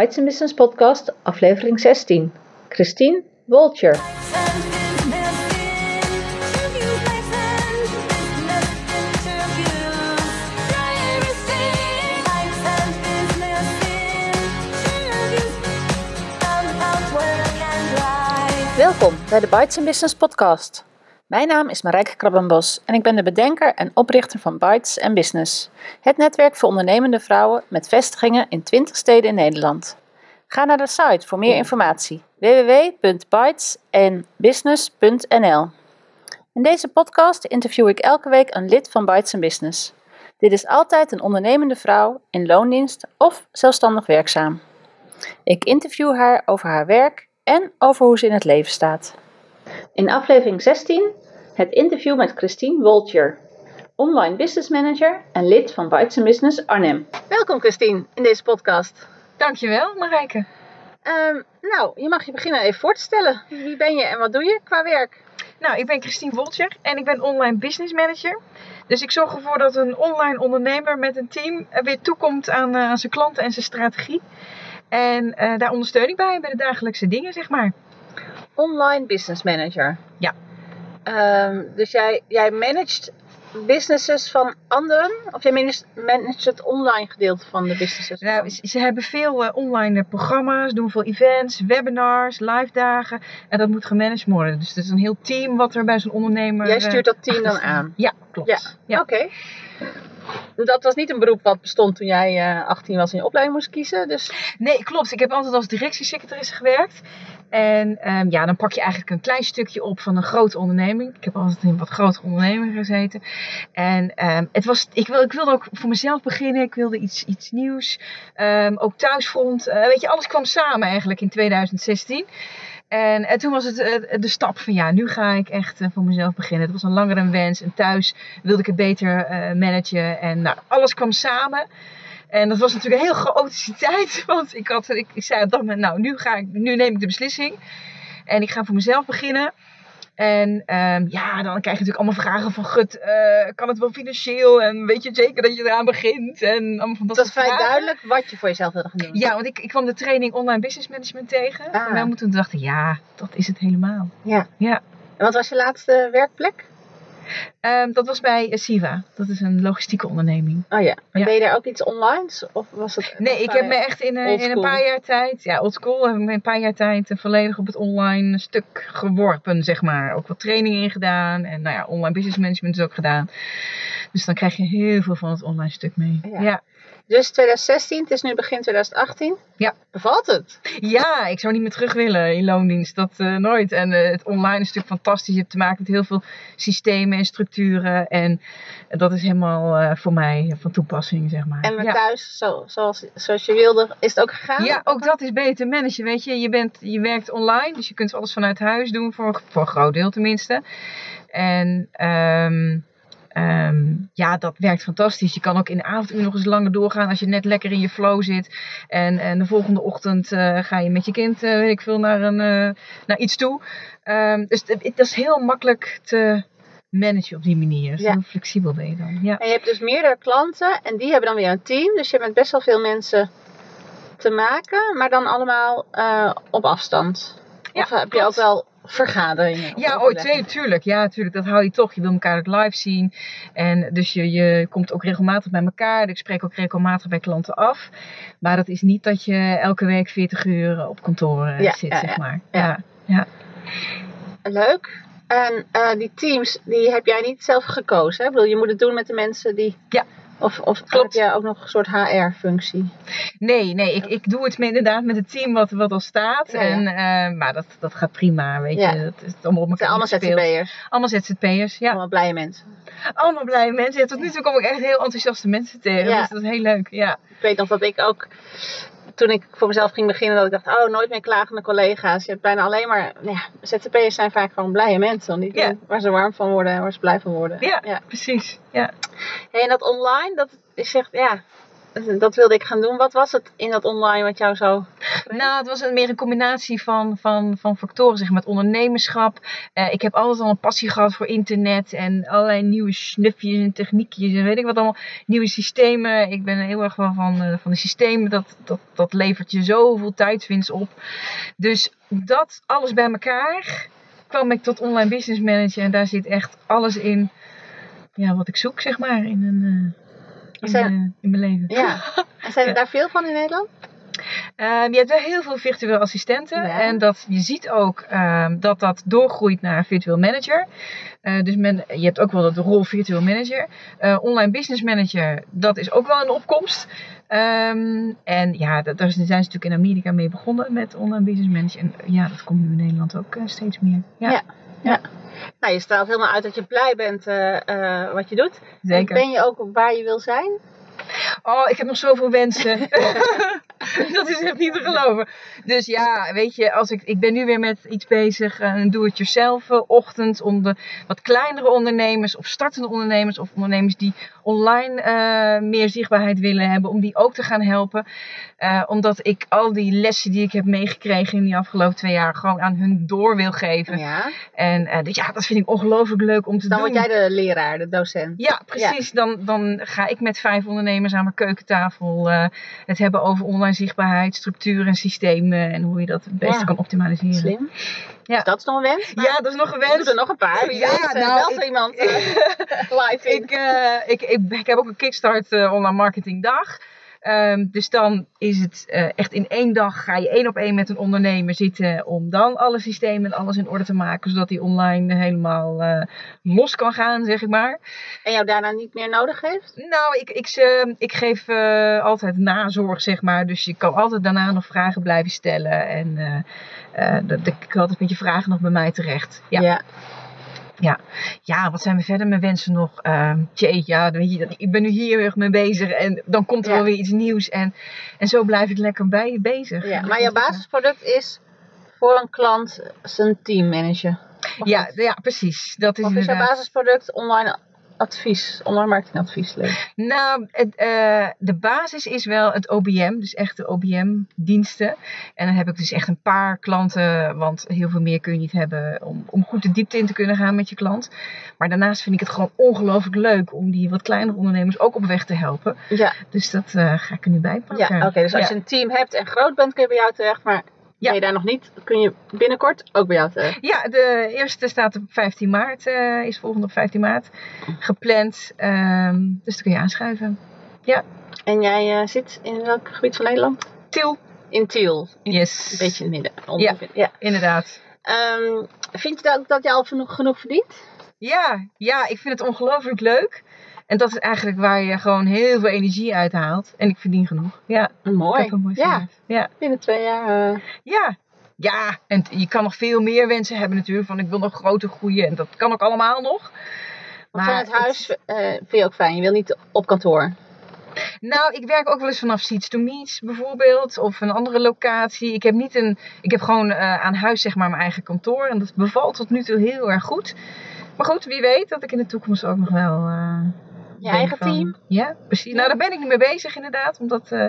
Bites and Business Podcast, aflevering 16. Christine Wolcher. Welkom bij de Bites and Business Podcast. Mijn naam is Marijke Krabbenbos en ik ben de bedenker en oprichter van Bites Business, het netwerk voor ondernemende vrouwen met vestigingen in 20 steden in Nederland. Ga naar de site voor meer informatie www.bitesandbusiness.nl. In deze podcast interview ik elke week een lid van Bites Business. Dit is altijd een ondernemende vrouw in loondienst of zelfstandig werkzaam. Ik interview haar over haar werk en over hoe ze in het leven staat. In aflevering 16 het interview met Christine Woltjer, online business manager en lid van Bites Business Arnhem. Welkom Christine in deze podcast. Dankjewel Marijke. Um, nou, je mag je beginnen even voor te stellen. Wie ben je en wat doe je qua werk? Nou, ik ben Christine Woltjer en ik ben online business manager. Dus ik zorg ervoor dat een online ondernemer met een team weer toekomt aan, uh, aan zijn klanten en zijn strategie. En uh, daar ondersteun ik bij, bij de dagelijkse dingen, zeg maar. Online business manager. Ja. Um, dus jij, jij managt businesses van anderen? Of jij managt, managt het online gedeelte van de businesses? Nou, ze, ze hebben veel uh, online programma's, doen veel events, webinars, live dagen. En dat moet gemanaged worden. Dus het is een heel team wat er bij zo'n ondernemer... Jij stuurt dat team dan aan? Ja, klopt. Ja, ja. oké. Okay. Dat was niet een beroep wat bestond toen jij uh, 18 was en je opleiding moest kiezen? Dus... Nee, klopt. Ik heb altijd als directiesecretaresse gewerkt. En um, ja, dan pak je eigenlijk een klein stukje op van een grote onderneming. Ik heb altijd in wat grotere onderneming gezeten. En um, het was, ik, wil, ik wilde ook voor mezelf beginnen. Ik wilde iets, iets nieuws. Um, ook thuisfront. Uh, weet je, alles kwam samen eigenlijk in 2016. En, en toen was het uh, de stap van ja, nu ga ik echt uh, voor mezelf beginnen. Het was een langere wens. En thuis wilde ik het beter managen. En nou, alles kwam samen. En dat was natuurlijk een heel chaotische tijd. Want ik, had, ik, ik zei op dat moment, nou, nu, ga ik, nu neem ik de beslissing. En ik ga voor mezelf beginnen. En um, ja, dan krijg je natuurlijk allemaal vragen van, gut, uh, kan het wel financieel? En weet je zeker dat je eraan begint? En allemaal van dat Het was vrij duidelijk wat je voor jezelf wilde gaan doen. Ja, want ik, ik kwam de training online business management tegen. Ah. En wij moeten dachten, ja, dat is het helemaal. Ja. ja. En wat was je laatste werkplek? Um, dat was bij Siva. Dat is een logistieke onderneming. Oh ja. Ja. ben je daar ook iets online? Of was het nee, ik heb me echt in, uh, in een paar jaar tijd, ja, oldschool, heb ik me een paar jaar tijd volledig op het online stuk geworpen, zeg maar. Ook wat trainingen in gedaan. En nou ja, online business management is ook gedaan. Dus dan krijg je heel veel van het online stuk mee. Ja. ja. Dus 2016, het is nu begin 2018. Ja. Bevalt het? Ja, ik zou niet meer terug willen in loondienst. Dat uh, nooit. En uh, het online is natuurlijk fantastisch. Je hebt te maken met heel veel systemen en structuren. En dat is helemaal uh, voor mij van toepassing, zeg maar. En met ja. thuis, zo, zoals, zoals je wilde, is het ook gegaan? Ja, ook dat is beter managen. Weet je, je, bent, je werkt online. Dus je kunt alles vanuit huis doen, voor, voor een groot deel tenminste. En... Um, Um, ja, dat werkt fantastisch. Je kan ook in de avonduur nog eens langer doorgaan als je net lekker in je flow zit. En, en de volgende ochtend uh, ga je met je kind, uh, weet ik veel, naar, een, uh, naar iets toe. Um, dus dat is heel makkelijk te managen op die manier. Dus ja. Heel flexibel ben je dan. Ja. En je hebt dus meerdere klanten en die hebben dan weer een team. Dus je hebt met best wel veel mensen te maken, maar dan allemaal op afstand. Ja, of heb je ook wel vergaderingen. Ja, ooit twee, tuurlijk. Ja, tuurlijk. Dat hou je toch. Je wil elkaar ook live zien. En dus je, je komt ook regelmatig bij elkaar. Ik spreek ook regelmatig bij klanten af. Maar dat is niet dat je elke week 40 uur op kantoor ja, zit, ja, zeg maar. Ja. ja. ja. Leuk. En uh, die teams, die heb jij niet zelf gekozen. Hè? Ik bedoel, je moet het doen met de mensen die... Ja. Of, of Klopt. heb jij ook nog een soort HR-functie? Nee, nee ik, ik doe het met, inderdaad met het team wat, wat al staat. Ja. En, uh, maar dat, dat gaat prima, weet Ja. je. Dat is allemaal op Het zijn elkaar allemaal. ZZP'ers. Allemaal ZZP'ers, ja. Allemaal blije mensen. Allemaal blije mensen. Ja, tot nu toe kom ik echt heel enthousiaste mensen tegen. Ja. Dus dat is heel leuk, ja. Ik weet nog dat ik ook, toen ik voor mezelf ging beginnen, dat ik dacht, oh, nooit meer klagende collega's. Je hebt bijna alleen maar, nou ja, ZZP'ers zijn vaak gewoon blije mensen. Die waar ze warm van worden en waar ze blij van worden. Ja, Ja. precies. Ja. Hey, en dat online, dat is echt, ja, dat wilde ik gaan doen. Wat was het in dat online wat jou zo... Nou, het was meer een combinatie van, van, van factoren, zeg maar, met ondernemerschap. Eh, ik heb altijd al een passie gehad voor internet en allerlei nieuwe snufjes en techniekjes en weet ik wat allemaal. Nieuwe systemen. Ik ben heel erg van, eh, van de systemen. Dat, dat, dat levert je zoveel tijdswinst op. Dus dat alles bij elkaar kwam ik tot online business manager en daar zit echt alles in ja, wat ik zoek, zeg maar, in, een, uh, in, Zijn- eh, in mijn leven. Ja. En zijn er Ja. daar veel van in Nederland? Ehm, je hebt wel heel veel virtueel assistenten. Ja. En dat, je ziet ook ehm, dat dat doorgroeit naar virtueel manager. Eh, dus men, je hebt ook wel de rol virtueel manager. Eh, online business manager, dat is ook wel een opkomst. Ehm, en ja, dat, daar zijn ze natuurlijk in Amerika mee begonnen met online business manager. En ja, dat komt nu in Nederland ook steeds meer. Ja, Ja. Nou, je straalt helemaal uit dat je blij bent eh, wat je doet. zeker. Ben je ook waar je wil zijn? Oh, ik heb nog zoveel wensen. dat is echt niet te geloven. Dus ja, weet je, als ik, ik ben nu weer met iets bezig, eh, een do-it-yourself ochtend, om de wat kleinere ondernemers of startende ondernemers of ondernemers die online meer zichtbaarheid willen hebben, om die ook te gaan helpen. Eh, omdat ik al die lessen die ik heb meegekregen in die afgelopen twee jaar gewoon aan hun door wil geven. Ja. En dus ja, dat vind ik ongelooflijk leuk om te Dan doen. word jij de leraar, de docent. Ja, precies. Dan, dan ga ik met vijf ondernemers aan mijn keukentafel eh, het hebben over online zichtbaarheid, structuur en systemen en hoe je dat het beste Ja. kan optimaliseren. Slim. Ja. Dus dat is nog een wens? Ja, dat is nog een We wens. er nog een paar. Ja, weet, nou, ik- er iemand live in. Ik, eh, ik, ik, ik heb ook een Kickstart online marketing Ehm, dus dan is het eh, echt in één dag ga je één op één met een ondernemer zitten om dan alle systemen en alles in orde te maken, zodat die online helemaal eh, los kan gaan, zeg ik maar. En jou daarna niet meer nodig heeft? Nou, ik, ik, ze- ik geef eh, altijd nazorg, zeg maar. Dus je kan altijd daarna nog vragen blijven stellen. En eh eh dat, ik kan altijd met je vragen nog bij mij terecht. Ja, ja. Wat zijn we verder mijn wensen nog? Jee, ja, weet je, ik ben nu hier heel erg mee bezig. En dan komt er Ja. wel weer iets nieuws. En, en zo blijf ik lekker bij bezig. ja. Maar jouw basisproduct is voor een klant zijn teammanager. Of Ja, ja, precies. Dat is Of is jouw basisproduct online advies, online marketingadvies leuk? Nou, het, eh, de basis is wel het OBM, dus echt de OBM-diensten. En dan heb ik dus echt een paar klanten, want heel veel meer kun je niet hebben om, om goed de diepte in te kunnen gaan met je klant. Maar daarnaast vind ik het gewoon ongelooflijk leuk om die wat kleinere ondernemers ook op weg te helpen. Ja, Dus dat eh, ga ik er nu bij pakken. ja oké. dus als Ja. je een team hebt en groot bent, kun je bij jou terecht. Maar Ja. ben je daar nog niet, kun je binnenkort ook bij jou terecht. Ja, de eerste staat op 15 maart, eh, is volgende op 15 maart gepland. Ehm, dus dan kun je aanschuiven. En jij eh, zit in welk gebied van Nederland? Til. In Tiel. Een Yes, beetje in het midden. ongeveer. Ja. inderdaad. Ehm, vind je dat, dat je al genoeg, genoeg verdient? Ja, ja, ik vind het ongelooflijk leuk. En dat is eigenlijk waar je gewoon heel veel energie uit haalt. En ik verdien genoeg. Ja, Mooi. mooi Ja. Ja, binnen twee jaar. eh, ja. Ja, en je kan nog veel meer wensen hebben natuurlijk. Van ik wil nog groter groeien. En dat kan ook allemaal nog. Want van het huis eh, vind je ook fijn. Je wil niet op kantoor. Nou, ik werk ook wel eens vanaf Seats to Meets bijvoorbeeld. Of een andere locatie. Ik heb niet een. Ik heb gewoon eh, aan huis zeg maar mijn eigen kantoor. En dat bevalt tot nu toe heel erg goed. Maar goed, wie weet dat ik in de toekomst ook nog wel. Je eigen van- team? Ja, precies. Nou, daar ben ik nu mee bezig inderdaad. Omdat eh,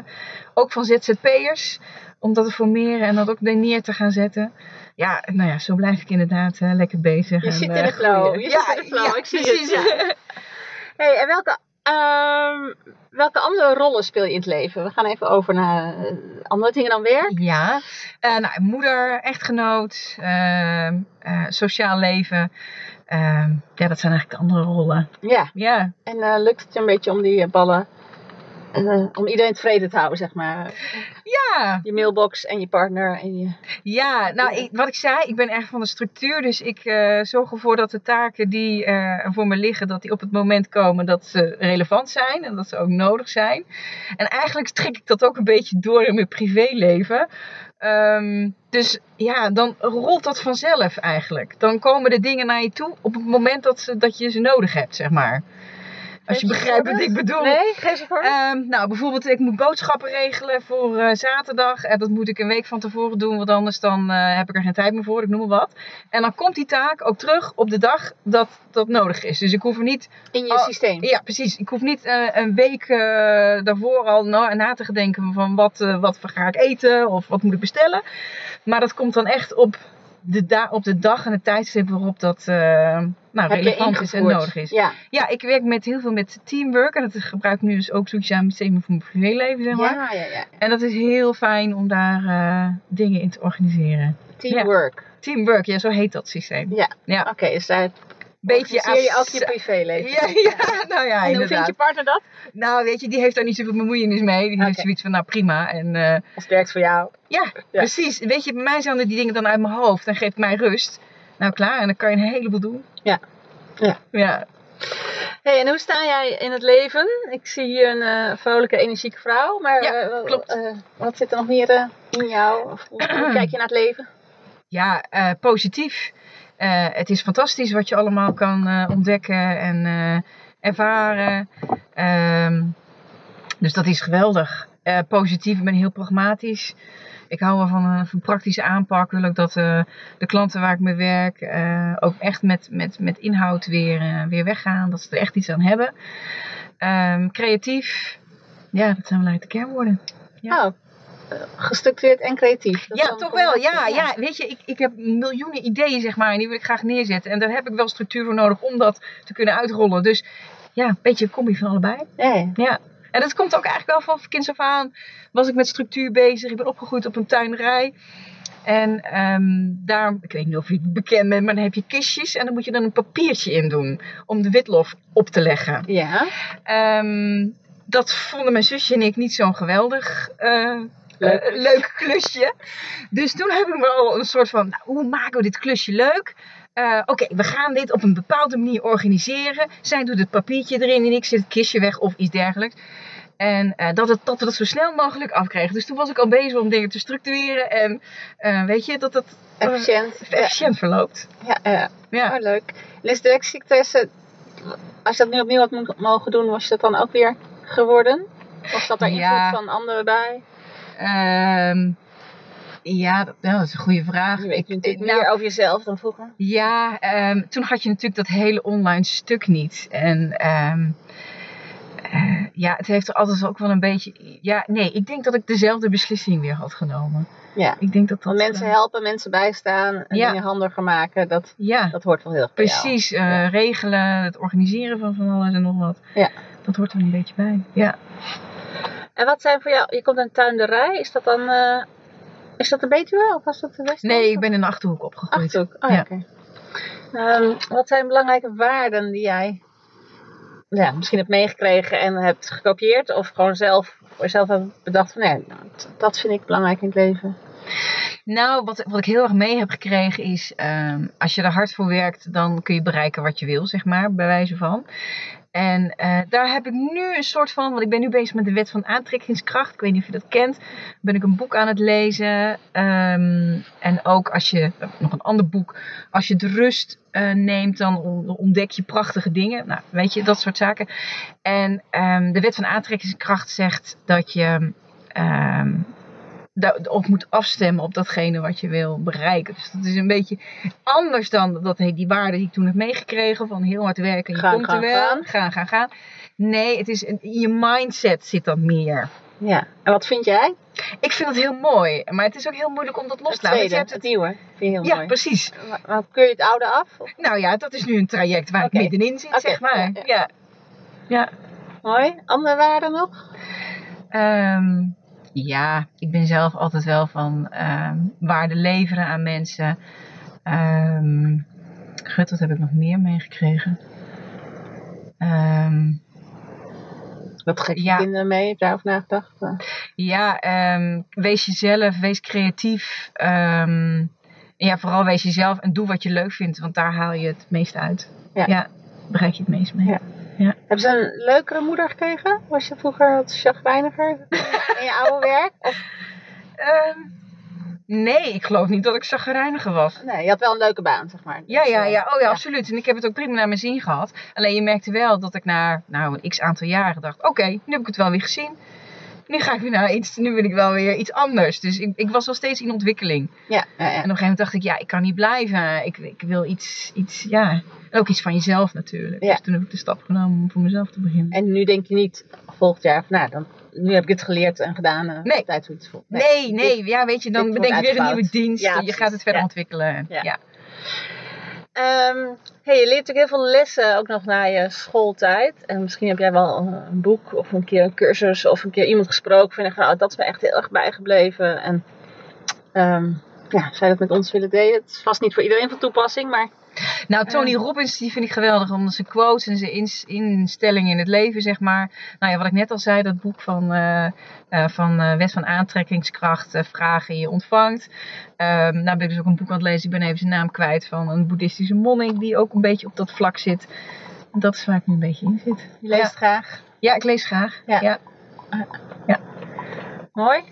ook van ZZP'ers. Om dat te formeren en dat ook neer te gaan zetten. Ja, nou ja, zo blijf ik inderdaad eh, lekker bezig. Je en, zit in eh, de flow. groeien. Je ja, zit in de flow. ja, Ik zie het, precies. ja. Hey, en welke, ehm, welke andere rollen speel je in het leven? We gaan even over naar andere dingen dan werk. Ja, Eh, nou, moeder, echtgenoot, ehm, eh, sociaal leven. Ehm, ja, dat zijn eigenlijk de andere rollen. Ja, Ja, en eh, lukt het je een beetje om die eh, ballen, eh, om iedereen tevreden te houden, zeg maar? ja, Je mailbox en je partner en je... ja. Nou, ik, wat ik zei, ik ben erg van de structuur. Dus ik zorg ervoor dat de taken die voor me liggen, dat die op het moment komen dat ze relevant zijn. En dat ze ook nodig zijn. En eigenlijk trek ik dat ook een beetje door in mijn privéleven. Ehm, dus ja, dan rolt dat vanzelf eigenlijk. Dan komen de dingen naar je toe op het moment dat, ze, dat je ze nodig hebt, zeg maar. Als je begrijpt wat ik bedoel. Nee, geef ze voor. Ehm, nou, bijvoorbeeld, ik moet boodschappen regelen voor eh, zaterdag. En dat moet ik een week van tevoren doen, want anders dan eh, heb ik er geen tijd meer voor, ik noem maar wat. En dan komt die taak ook terug op de dag dat dat nodig is. Dus ik hoef er niet, In je systeem. ja precies, ik hoef niet eh, een week eh, daarvoor al na, na te gedenken van wat, eh, wat ga ik eten of wat moet ik bestellen. Maar dat komt dan echt op de, da op de dag en het tijdstip waarop dat eh, nou, relevant is en nodig is. Ja. Ja, ik werk met heel veel met teamwork. En dat gebruik ik nu dus ook zoiets aan besteed voor mijn privéleven, zeg maar. Ja, ja, ja. En dat is heel fijn om daar eh, dingen in te organiseren. Teamwork. Teamwork, ja, zo heet dat systeem. Ja. Ja. Oké, dus daar Beetje organiseer je ook als- je privéleven. Ja, ja, nou ja, en hoe vindt je partner dat? Nou, weet je, die heeft daar niet zoveel bemoeienis mee. Die heeft zoiets van, nou prima. En eh, Als het werkt voor jou. ja, precies. Weet je, bij mij zijn die dingen dan uit mijn hoofd. Dan geeft mij rust. Nou, klaar. En dan kan je een heleboel doen. Ja. Ja. Ja. Hey, en hoe sta jij in het leven? Ik zie hier een eh, vrolijke, energieke vrouw. Maar Ja, eh, klopt. eh, wat zit er nog meer eh, in jou? Of hoe, hoe kijk je naar het leven? ja, eh, positief. Eh, het is fantastisch wat je allemaal kan eh, ontdekken en eh, ervaren. Ehm, dus dat is geweldig. Positief, ik ben heel pragmatisch. Ik hou wel van een, van praktische aanpak. Wil ook dat de klanten waar ik mee werk ook echt met, met, met inhoud weer, weer weggaan. Dat ze er echt iets aan hebben. Ehm, creatief. Ja, dat zijn belangrijke kernwoorden. Ja. Oh, gestructureerd en creatief. Dat Ja, toch wel. Ja, ja. Weet je, ik, ik heb miljoenen ideeën, zeg maar, en die wil ik graag neerzetten. En daar heb ik wel structuur voor nodig om dat te kunnen uitrollen. Dus ja, een beetje een combi van allebei. Ja, ja. Ja. En dat komt ook eigenlijk wel van kinds af aan. Was ik met structuur bezig. Ik ben opgegroeid op een tuinerij. En ehm, daar, ik weet niet of je het bekend bent, maar dan heb je kistjes. En dan moet je dan een papiertje in doen. Om de witlof op te leggen. Ja, Ehm, dat vonden mijn zusje en ik niet zo'n geweldig eh, Leuk. eh, leuk klusje. Dus toen heb ik me al een soort van, nou, hoe maken we dit klusje leuk? Eh, Oké, we gaan dit op een bepaalde manier organiseren. Zij doet het papiertje erin en ik zet het kistje weg of iets dergelijks. En eh, dat, het, dat we dat zo snel mogelijk afkregen. Dus toen was ik al bezig om dingen te structureren. En weet je, dat het efficiënt. Ja, efficiënt verloopt. ja, ja. Ja. Oh, leuk. Als je dat nu opnieuw had mo- mogen doen, was je dat dan ook weer geworden? Of zat daar invloed Ja. van anderen bij? Ehm, ja, dat, ja, dat is een goede vraag. Je weet natuurlijk nou, meer over jezelf dan vroeger. Ja, ehm, toen had je natuurlijk dat hele online stuk niet. En ehm, eh, ja, het heeft er altijd ook wel een beetje. Ja, nee, ik denk dat ik dezelfde beslissing weer had genomen. Ja. Ik denk dat mensen eh, helpen, mensen bijstaan en Ja. dingen handiger maken, dat, Ja, dat hoort wel heel erg precies. eh, Ja. Regelen, het organiseren van van alles en nog wat. Ja. Dat hoort er een beetje bij. Ja. En wat zijn voor jou, je komt uit een tuinderij, is dat dan, eh, is dat de Betuwe of was dat de Westland? Nee, ik ben in de achterhoek opgegroeid. Achterhoek, oh, Ja. oké. Ehm, wat zijn belangrijke waarden die jij ja, misschien hebt meegekregen en hebt gekopieerd? Of gewoon zelf, voor jezelf hebt bedacht van nee, nou, dat vind ik belangrijk in het leven. Nou, wat, wat ik heel erg mee heb gekregen is, ehm, als je er hard voor werkt, dan kun je bereiken wat je wil, zeg maar, bij wijze van. En eh, daar heb ik nu een soort van, want ik ben nu bezig met de wet van aantrekkingskracht. Ik weet niet of je dat kent. Ben ik een boek aan het lezen. Ehm, en ook als je, nog een ander boek, als je de rust eh, neemt, dan on- ontdek je prachtige dingen. Nou, weet je, dat soort zaken. En ehm, de wet van aantrekkingskracht zegt dat je ehm, daarop moet afstemmen op datgene wat je wil bereiken. Dus dat is een beetje anders dan dat, die waarde die ik toen heb meegekregen van heel hard werken en je Gaan, komt gaan, er wel. gaan. gaan, gaan, gaan. Nee, het is een, in je mindset zit dat meer. Ja. En wat vind jij? Ik vind het heel mooi, maar het is ook heel moeilijk om dat los Het te laten. tweede, het, je hebt nieuwe. Vind je heel ja, mooi. precies. Maar, maar keur je het oude af? Of- Nou ja, dat is nu een traject waar Oké. ik middenin zit, zeg maar. ja, ja. Ja. ja. Mooi. Andere waarden nog? Ehm, ja, ik ben zelf altijd wel van ehm, waarde leveren aan mensen. Ehm gut, wat heb ik nog meer meegekregen? Ehm, Wat geef je Ja. kinderen mee? Heb je daarover nagedacht? Ja, wees jezelf, wees creatief. En ja, vooral wees jezelf en doe wat je leuk vindt, want daar haal je het meest uit. Ja. bereik je het meest mee. Ja. Hebben ze een leukere moeder gekregen? Was je vroeger wat chagrijniger in je oude werk? Of Ehm, Nee, ik geloof niet dat ik zagrijniger was. Nee, je had wel een leuke baan, zeg maar. Ja, ja, ja. Oh ja, absoluut. En ik heb het ook prima naar mijn zin gehad. Alleen je merkte wel dat ik na nou, een x aantal jaren dacht... Oké, nu heb ik het wel weer gezien. Nu ga ik weer naar iets... Nu wil ik wel weer iets anders. Dus ik, ik was wel steeds in ontwikkeling. Ja, ja, ja. En op een gegeven moment dacht ik... Ja, ik kan niet blijven. Ik, ik wil iets... iets ja. En ook iets van jezelf natuurlijk. Ja. Dus toen heb ik de stap genomen om voor mezelf te beginnen. En nu denk je niet volgend jaar van, nou, dan, nu heb ik het geleerd en gedaan. eh, Nee. Tijd voor iets vol. Nee, nee. Ja, weet je, dan bedenk je weer een nieuwe dienst. En je gaat het verder ontwikkelen. Ja. Ehm, hey, je leert natuurlijk heel veel lessen ook nog na je schooltijd. En misschien heb jij wel een, een boek of een keer een cursus of een keer iemand gesproken. Van, nou, dat is me echt heel erg bijgebleven. En ehm, ja, zou je dat met ons willen delen? Het is vast niet voor iedereen van toepassing, maar Nou, Tony Robbins, die vind ik geweldig. Omdat zijn quotes en zijn ins- instellingen in het leven, zeg maar. Nou ja, wat ik net al zei, dat boek van, eh, van eh, Wet van Aantrekkingskracht, Vragen je ontvangt. Ehm nou ben ik dus ook een boek aan het lezen, ik ben even zijn naam kwijt, van een boeddhistische monnik die ook een beetje op dat vlak zit. Dat is waar ik nu een beetje in zit. je leest Ja, graag. ja ik lees graag. Ja. Ja. Mooi.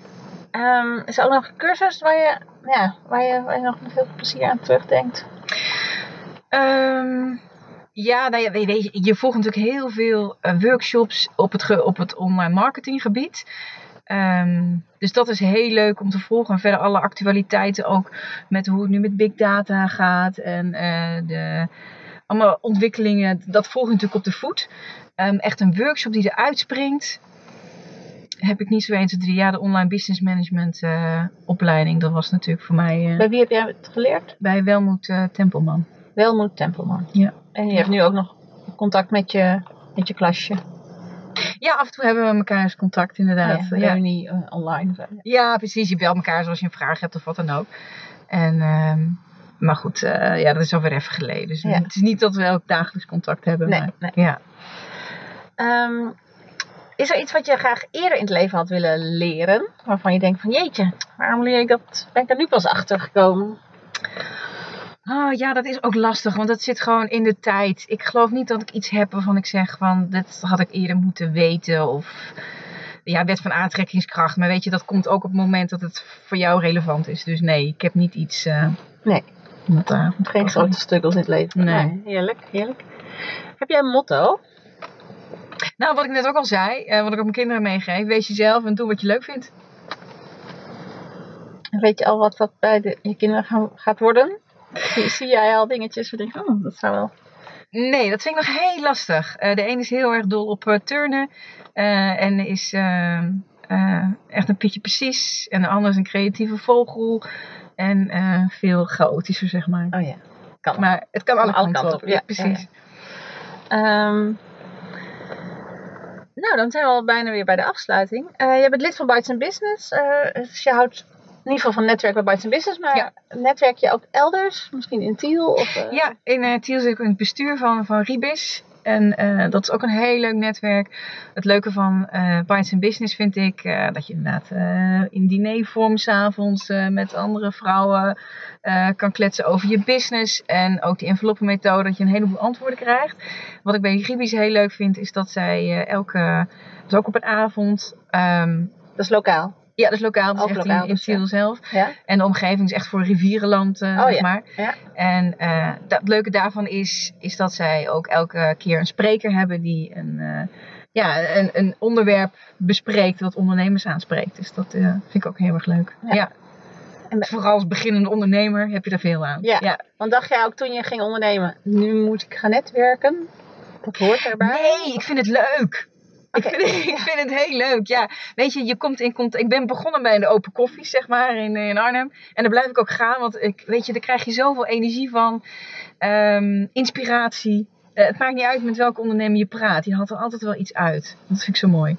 Ehm, is er ook nog een cursus waar je, ja, waar je, waar je nog veel plezier aan terugdenkt? Ehm, ja, nou ja, weet je, je volgt natuurlijk heel veel eh, workshops op het, op het online marketinggebied. Ehm, dus dat is heel leuk om te volgen. En verder alle actualiteiten ook met hoe het nu met big data gaat. En eh, de allemaal ontwikkelingen, dat volg je natuurlijk op de voet. Ehm, echt een workshop die eruit springt. Heb ik niet zo 1, 2, 3 jaar de online business management eh, opleiding. Dat was natuurlijk voor mij Bij wie heb jij het geleerd? bij Welmoed eh, Tempelman. Welmoed Tempelman. Ja. En je hebt nu ook nog contact met je, met je klasje. Ja, af en toe hebben we elkaar eens contact inderdaad. ja, Ja, reunie eh, online. Zo. ja, precies. Je belt elkaar als je een vraag hebt of wat dan ook. En, ehm, maar goed, eh, ja, dat is alweer even geleden. Dus Ja. het is niet dat we elk dagelijks contact hebben. Nee, maar, nee. Ja. Ehm, is er iets wat je graag eerder in het leven had willen leren? Waarvan je denkt van jeetje, waarom leer ik dat? Ben ik daar nu pas achter gekomen? Oh, ja, dat is ook lastig, want dat zit gewoon in de tijd. Ik geloof niet dat ik iets heb waarvan ik zeg van, dit had ik eerder moeten weten. Of ja, wet van aantrekkingskracht. Maar weet je, dat komt ook op het moment dat het voor jou relevant is. Dus nee, ik heb niet iets... eh, Nee. wat daar... Geen grote struggles in het leven. Nee. heerlijk, heerlijk. Heb jij een motto? Nou, wat ik net ook al zei, eh, wat ik ook mijn kinderen meegeef. Wees jezelf en doe wat je leuk vindt. Weet je al wat dat bij de, je kinderen gaan, gaat worden? Zie, zie jij al dingetjes waar je denkt, oh, dat zou wel... Nee, dat vind ik nog heel lastig. Eh, de een is heel erg dol op eh, turnen. eh, en is eh, eh, echt een pietje precies. En de ander is een creatieve vogel. En veel chaotischer, zeg maar. Oh ja, kan. Maar het kan alle, alle kanten op. Ja, precies. Ehm, nou, dan zijn we al bijna weer bij de afsluiting. Je bent lid van Bites Business. eh, dus je houdt in ieder geval van netwerk bij Bites Business. Maar Ja. netwerk je ook elders? Misschien in Tiel? Of, eh, Ja, in uh, Tiel zit ik in het bestuur van, van Ribis. En eh, dat is ook een heel leuk netwerk. Het leuke van eh Bites Business vind ik dat je inderdaad eh, in dinervorm s'avonds avonds met andere vrouwen kan kletsen over je business. En ook die enveloppenmethode, dat je een heleboel antwoorden krijgt. Wat ik bij Ribis heel leuk vind, is dat zij elke, dus ook op een avond... ehm, Dat is lokaal. Ja, dat is lokaal, dus in, in dus. Tiel zelf. Ja? En de omgeving is echt voor rivierenland, eh, Oh, zeg ja. maar. Ja. En eh, dat, het leuke daarvan is, is dat zij ook elke keer een spreker hebben die een, eh, ja, een, een onderwerp bespreekt wat ondernemers aanspreekt. Dus dat vind ik ook heel erg leuk. Ja. En- Dus vooral als beginnende ondernemer heb je daar veel aan. Ja. Want dacht jij ook toen je ging ondernemen, nu moet ik gaan netwerken? Dat hoort erbij. Nee, ik vind het leuk. Ik, vind, ik vind het heel leuk. Ja, weet je, je komt in contact. Ik ben begonnen bij de open koffie, zeg maar, in, in Arnhem. En daar blijf ik ook gaan, want ik, weet je, daar krijg je zoveel energie van. Ehm, inspiratie. Eh, het maakt niet uit met welke ondernemer je praat. Je haalt er altijd wel iets uit. Dat vind ik zo mooi.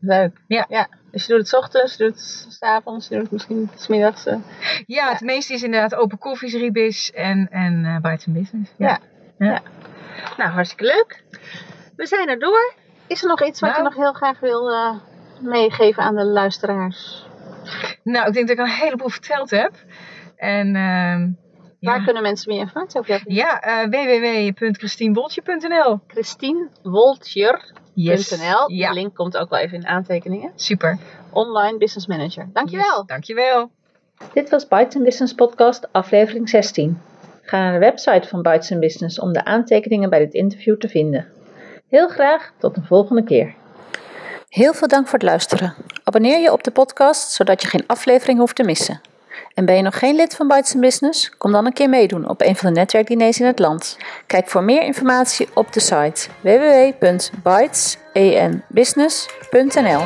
Leuk. Ja. ja. Dus je doet het 's ochtends, je doet het 's avonds, je doet het misschien 's middags. eh. Ja, het meeste is inderdaad open koffies, ribis en, en eh Bites and Business. Ja. Ja. Nou, hartstikke leuk. We zijn er door. Is er nog iets wat je Nou. nog heel graag wil eh, meegeven aan de luisteraars? Nou, ik denk dat ik al een heleboel verteld heb. En ehm, Waar ja, kunnen mensen meer informatie over hebben? ja eh www.christienboltje.nl Christine Woltjer.nl. Yes. De Ja, link komt ook wel even in de aantekeningen. super. Online Business Manager. Dankjewel. Yes, dankjewel. Dit was Bites Business Podcast, aflevering 16. Ga naar de website van Bites Business om de aantekeningen bij dit interview te vinden. Heel graag tot een volgende keer. Heel veel dank voor het luisteren. Abonneer je op de podcast zodat je geen aflevering hoeft te missen. En ben je nog geen lid van Bites Business? Kom dan een keer meedoen op een van de netwerkdiners in het land. Kijk voor meer informatie op de site www.bytesenbusiness.nl.